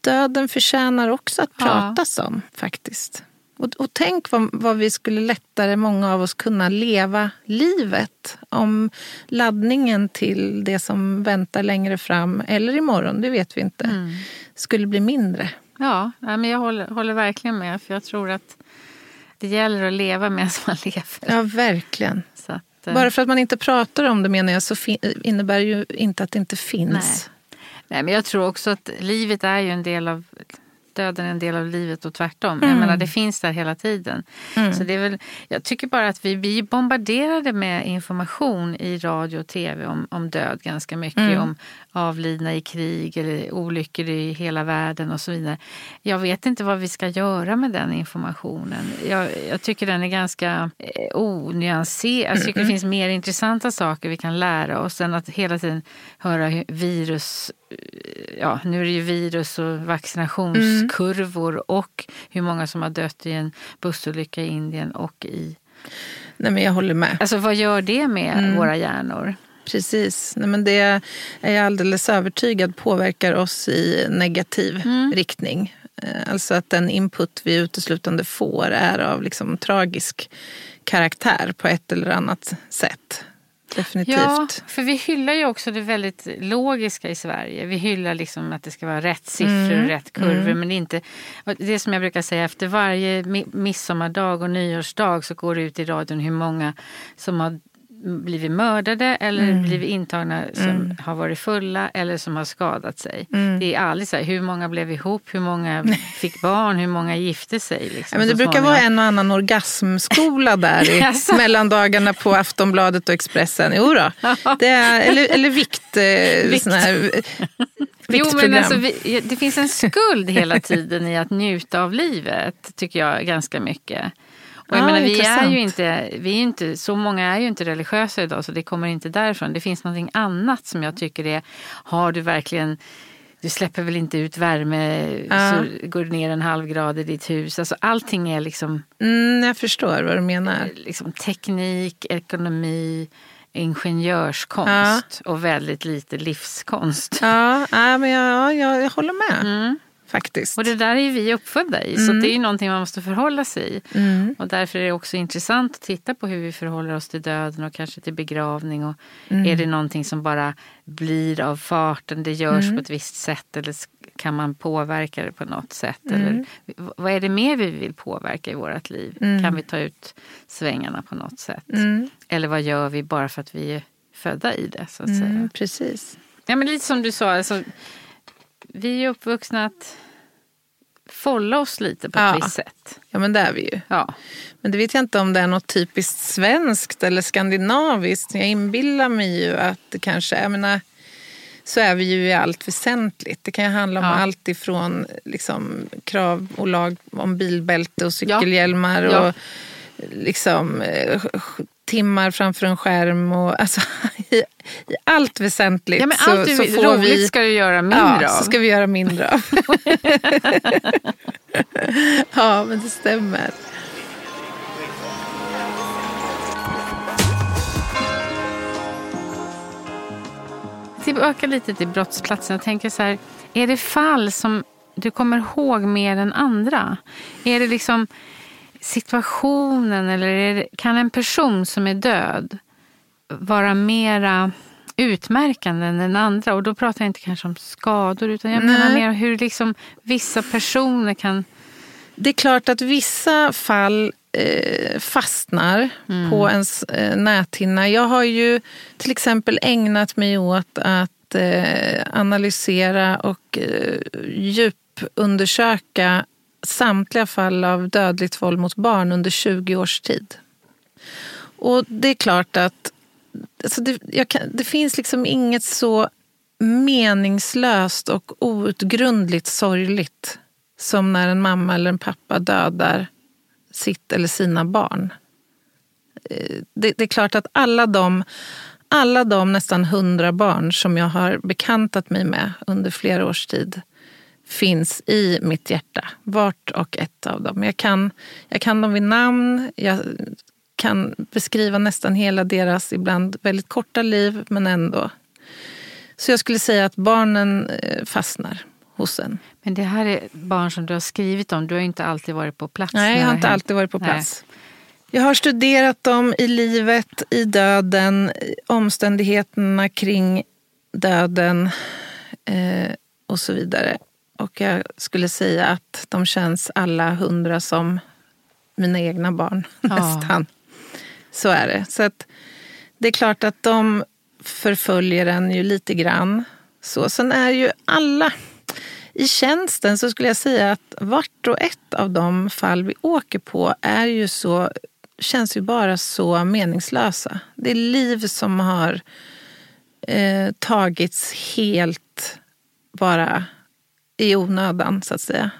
S2: döden förtjänar också att pratas ja. om faktiskt. Och, och tänk vad, vad, vi skulle lättare, många av oss, kunna leva livet om laddningen till det som väntar längre fram, eller imorgon, det vet vi inte, mm. skulle bli mindre.
S1: Ja, men jag håller, håller, verkligen med. För jag tror att det gäller att leva medan man lever.
S2: Ja, verkligen. Att, eh, Bara för att man inte pratar om det menar jag så innebär ju inte att det inte finns.
S1: Nej. Nej, men jag tror också att livet är ju en del av döden är en del av livet och tvärtom. Mm. Jag menar, det finns där hela tiden. Mm. Så det är väl, jag tycker bara att vi blir bombarderade med information i radio och tv om, om död ganska mycket. Mm. Om avlidna i krig eller olyckor i hela världen och så vidare. Jag vet inte vad vi ska göra med den informationen. Jag, jag tycker den är ganska eh, onyanserad. Jag tycker det finns mer intressanta saker vi kan lära oss än att hela tiden höra virus ja, nu är det ju virus och vaccinationskurvor mm. och hur många som har dött i en bussolycka i Indien och i...
S2: Nej, men jag håller med.
S1: Alltså vad gör det med mm. våra hjärnor?
S2: Precis. Nej, men det är jag alldeles övertygad påverkar oss i negativ mm. riktning. Eh, alltså att den input vi uteslutande får är av liksom tragisk karaktär på ett eller annat sätt. Definitivt.
S1: Ja, för vi hyllar ju också det väldigt logiska i Sverige. Vi hyllar liksom att det ska vara rätt siffror mm. och rätt kurvor. Mm. Men det inte, det som jag brukar säga, efter varje midsommardag och nyårsdag så går det ut i radion hur många som har blivit mördade eller mm. blivit intagna som mm. har varit fulla eller som har skadat sig. Mm. Det är aldrig så här, hur många blev ihop, hur många fick barn, hur många gifte sig. Liksom,
S2: ja, men det brukar vara en och annan orgasmskola där i mellandagarna på Aftonbladet och Expressen. Jo då. Det är, eller, eller vikt. Eh, vikt. Här,
S1: Jo, men alltså, vi, det finns en skuld hela tiden i att njuta av livet, tycker jag ganska mycket. Och jag ah, menar, vi är ju inte, vi är inte, så många är ju inte religiösa idag så det kommer inte därifrån. Det finns någonting annat som jag tycker är, har du verkligen du släpper väl inte ut värme ah. så går det ner en halv grad i ditt hus. Alltså allting är liksom...
S2: Mm, jag förstår vad du menar.
S1: Liksom teknik, ekonomi, ingenjörskonst ah. och väldigt lite livskonst.
S2: Ja, ah, men jag, jag, jag håller med. Mm faktiskt.
S1: Och det där är ju vi uppfödda i, mm. så det är ju någonting man måste förhålla sig i. Mm. Och därför är det också intressant att titta på hur vi förhåller oss till döden och kanske till begravning. Och mm. Är det någonting som bara blir av farten, det görs mm. på ett visst sätt eller kan man påverka det på något sätt? Mm. Eller, vad är det mer vi vill påverka i vårt liv? Mm. Kan vi ta ut svängarna på något sätt? Eller vad gör vi bara för att vi är födda i det? så att säga?
S2: Precis.
S1: Ja, men lite som du sa, alltså, vi är uppvuxna att folla oss lite på ett ja. visst sätt.
S2: Ja, men det är vi ju.
S1: Ja.
S2: Men det vet jag inte om det är något typiskt svenskt eller skandinaviskt. Jag inbillar mig ju att det kanske, jag menar, så är vi ju i allt väsentligt. Det kan ju handla om ja. allt ifrån liksom, krav och lag om bilbälte och cykelhjälmar ja. och liksom, eh, timmar framför en skärm. Och, alltså, i, i allt väsentligt
S1: ja, men allt så, så får roligt vi... ska du göra mindre
S2: ja, av. så ska vi göra mindre av. ja, men det stämmer.
S1: Tillbaka lite till brottsplatsen. Jag tänker så här, är det fall som du kommer ihåg mer än andra? Är det liksom situationen eller kan en person som är död vara mera utmärkande än den andra? Och då pratar jag inte kanske om skador utan jag Nej. menar mer hur liksom vissa personer kan...
S2: Det är klart att vissa fall eh, fastnar mm. på ens eh, näthinna. Jag har ju till exempel ägnat mig åt att eh, analysera och djupundersöka samtliga fall av dödligt våld mot barn under 20 års tid. Och det är klart att alltså det, kan, det finns liksom inget så meningslöst och outgrundligt sorgligt som när en mamma eller en pappa dödar sitt eller sina barn. Eh, det, det, är klart att alla de, alla de nästan hundra barn som jag har bekantat mig med under flera års tid finns i mitt hjärta. Vart och ett av dem. Jag kan, jag kan dem vid namn. Jag kan beskriva nästan hela deras ibland väldigt korta liv, men ändå. Så jag skulle säga att barnen eh, fastnar hos en.
S1: Men det här är barn som du har skrivit om. Du har inte alltid varit på plats.
S2: Nej, jag har inte alltid varit på plats. Nej. Jag har studerat dem i livet, i döden, omständigheterna kring döden eh, och så vidare. Och jag skulle säga att de känns alla hundra som mina egna barn nästan. Så är det. Så att det är klart att de förföljer en ju lite grann. Så. Sen är ju alla I tjänsten så skulle jag säga att vart och ett av de fall vi åker på är ju så, känns ju bara så meningslösa. Det är liv som har eh, tagits helt bara i onödan, så att säga.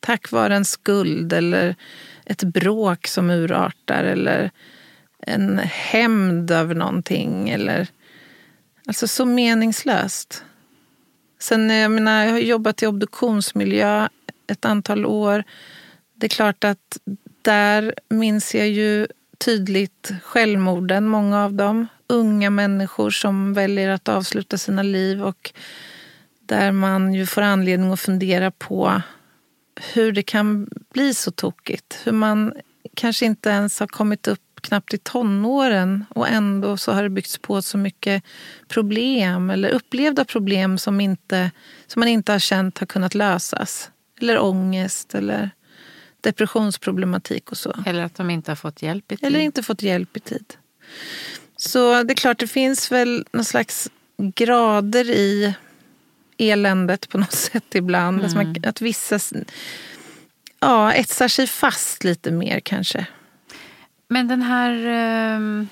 S2: Tack vare en skuld eller ett bråk som urartar eller en hämnd över någonting. Eller, alltså så meningslöst. Sen, eh, jag, menar, jag har jobbat i obduktionsmiljö ett antal år. Det är klart att där minns jag ju tydligt självmorden, många av dem. Unga människor som väljer att avsluta sina liv och där man ju får anledning att fundera på hur det kan bli så tokigt. Hur man kanske inte ens har kommit upp knappt i tonåren och ändå så har det byggts på så mycket problem eller upplevda problem som, inte, som man inte har känt har kunnat lösas. Eller ångest eller depressionsproblematik och så.
S1: Eller att de inte har fått hjälp i tid.
S2: Eller inte fått hjälp i tid. Så det är klart, det finns väl någon slags grader i eländet på något sätt ibland. Mm. Att, att vissa ja, etsar sig fast lite mer kanske.
S1: Men den här, uh,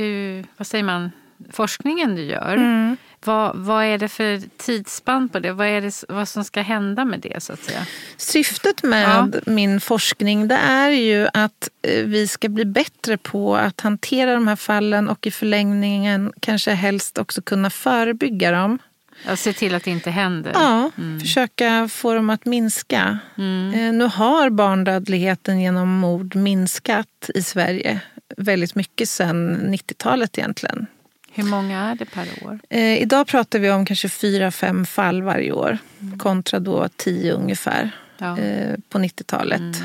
S1: uh, vad säger man, forskningen du gör. Mm. Vad, vad är det för tidsspann på det? Vad är det vad som ska hända med det? så att säga?
S2: Syftet med ja. min forskning det är ju att eh, vi ska bli bättre på att hantera de här fallen och i förlängningen kanske helst också kunna förebygga dem.
S1: Ja, se till att det inte händer.
S2: Ja, mm. försöka få dem att minska. Mm. Eh, nu har barndödligheten genom mord minskat i Sverige väldigt mycket sedan 90-talet egentligen.
S1: Hur många är det per år?
S2: Eh, idag pratar vi om kanske fyra, fem fall varje år mm. kontra då tio ungefär ja. eh, på 90-talet.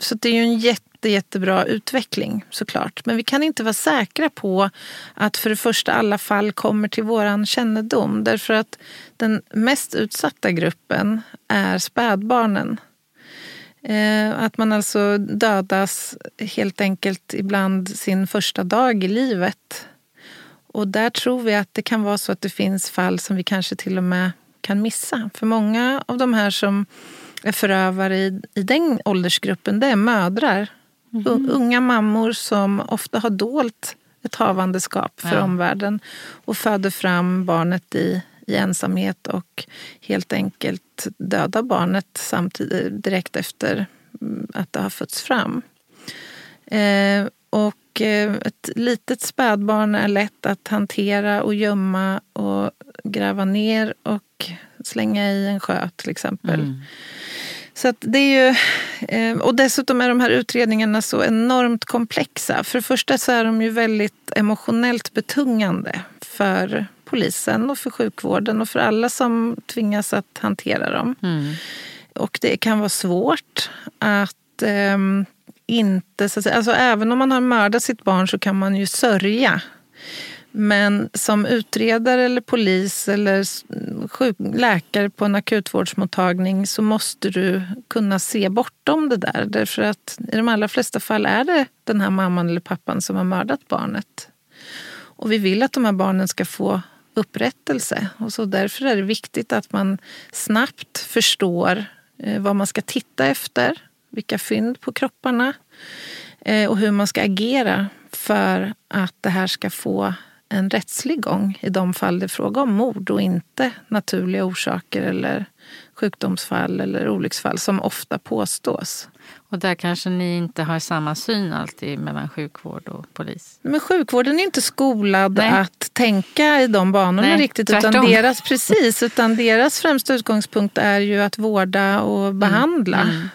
S2: Så det är ju en jätte, jättebra utveckling såklart. Men vi kan inte vara säkra på att för det första alla fall kommer till våran kännedom. Därför att den mest utsatta gruppen är spädbarnen. Eh, att man alltså dödas helt enkelt ibland sin första dag i livet. Och där tror vi att det kan vara så att det finns fall som vi kanske till och med kan missa. För många av de här som är förövare i, i den åldersgruppen, det är mödrar. Mm. Unga mammor som ofta har dolt ett havandeskap för ja. omvärlden och föder fram barnet i, i ensamhet och helt enkelt dödar barnet samtidigt, direkt efter mm, att det har fötts fram. Eh, och eh, ett litet spädbarn är lätt att hantera och gömma och gräva ner och slänga i en sjö till exempel. Mm. Så det är ju, eh, och dessutom är de här utredningarna så enormt komplexa. För det första så är de ju väldigt emotionellt betungande för polisen och för sjukvården och för alla som tvingas att hantera dem. Mm. Och det kan vara svårt att eh, inte... Så att säga, alltså även om man har mördat sitt barn så kan man ju sörja men som utredare eller polis eller sjuk, läkare på en akutvårdsmottagning så måste du kunna se bortom det där. Därför att i de allra flesta fall är det den här mamman eller pappan som har mördat barnet. Och vi vill att de här barnen ska få upprättelse. Och så därför är det viktigt att man snabbt förstår eh, vad man ska titta efter, vilka fynd på kropparna eh, och hur man ska agera för att det här ska få en rättslig gång i de fall det är fråga om mord och inte naturliga orsaker eller sjukdomsfall eller olycksfall som ofta påstås.
S1: Och där kanske ni inte har samma syn alltid mellan sjukvård och polis?
S2: Men sjukvården är inte skolad Nej. att tänka i de banorna Nej, riktigt. Utan deras, precis, utan deras främsta utgångspunkt är ju att vårda och behandla. Mm. Mm.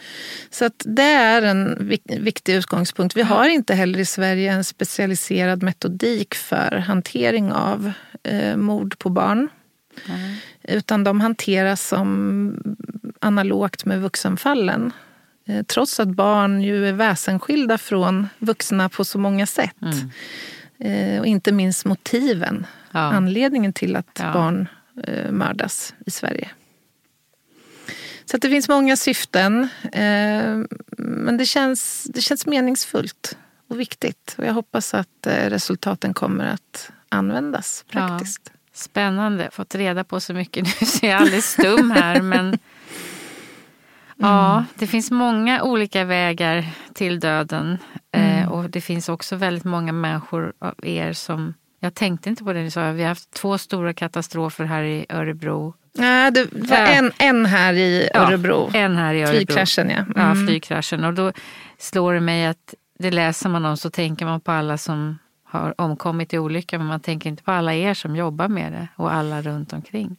S2: Så att det är en viktig utgångspunkt. Vi har inte heller i Sverige en specialiserad metodik för hantering av eh, mord på barn. Mm. Utan de hanteras som analogt med vuxenfallen. Eh, trots att barn ju är väsenskilda från vuxna på så många sätt. Mm. Eh, och inte minst motiven, ja. anledningen till att ja. barn eh, mördas i Sverige. Så det finns många syften. Eh, men det känns, det känns meningsfullt och viktigt. Och jag hoppas att eh, resultaten kommer att användas praktiskt. Ja.
S1: Spännande. Fått reda på så mycket nu så jag är alldeles stum här. Men ja, det finns många olika vägar till döden. Eh, och det finns också väldigt många människor av er som jag tänkte inte på det du sa. Vi har haft två stora katastrofer här i Örebro.
S2: Nej, det var
S1: Ja.
S2: en, en här i Örebro.
S1: Ja, en här i Örebro.
S2: Flygkraschen, ja.
S1: Ja,
S2: Mm.
S1: flygkraschen. Och då slår det mig att det läser man om så tänker man på alla som har omkommit i olyckan men man tänker inte på alla er som jobbar med det och alla runt omkring.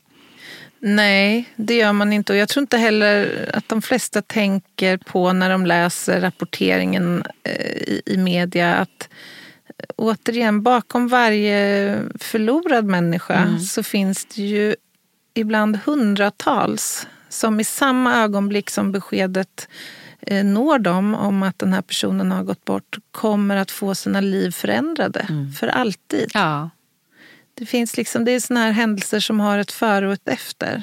S2: Nej, det gör man inte. Och jag tror inte heller att de flesta tänker på när de läser rapporteringen eh, i, i media att eh, återigen, bakom varje förlorad människa så finns det ju ibland hundratals som i samma ögonblick som beskedet eh, når dem om att den här personen har gått bort kommer att få sina liv förändrade för alltid.
S1: Ja,
S2: Det finns liksom, det är såna här händelser som har ett före och ett efter.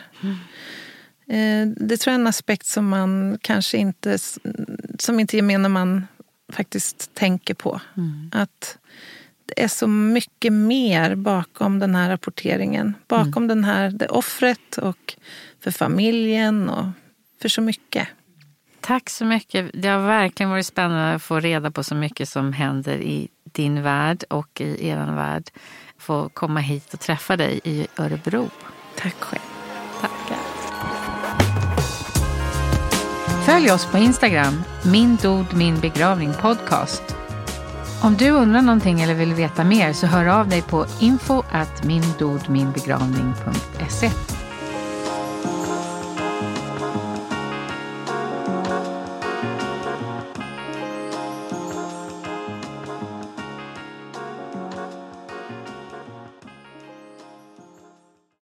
S2: Eh, Det tror jag är en aspekt som man kanske inte, som inte gemene man faktiskt tänker på. Att det är så mycket mer bakom den här rapporteringen. Bakom den här, det offret och för familjen och för så mycket.
S1: tack så mycket. Det har verkligen varit spännande att få reda på så mycket som händer i din värld och i er värld. Få komma hit och träffa dig i Örebro.
S2: Tack själv.
S1: Tackar. Följ oss på Instagram, min dod min begravning podcast. Om du undrar någonting eller vill veta mer så hör av dig på info at mindodminbegravning.se.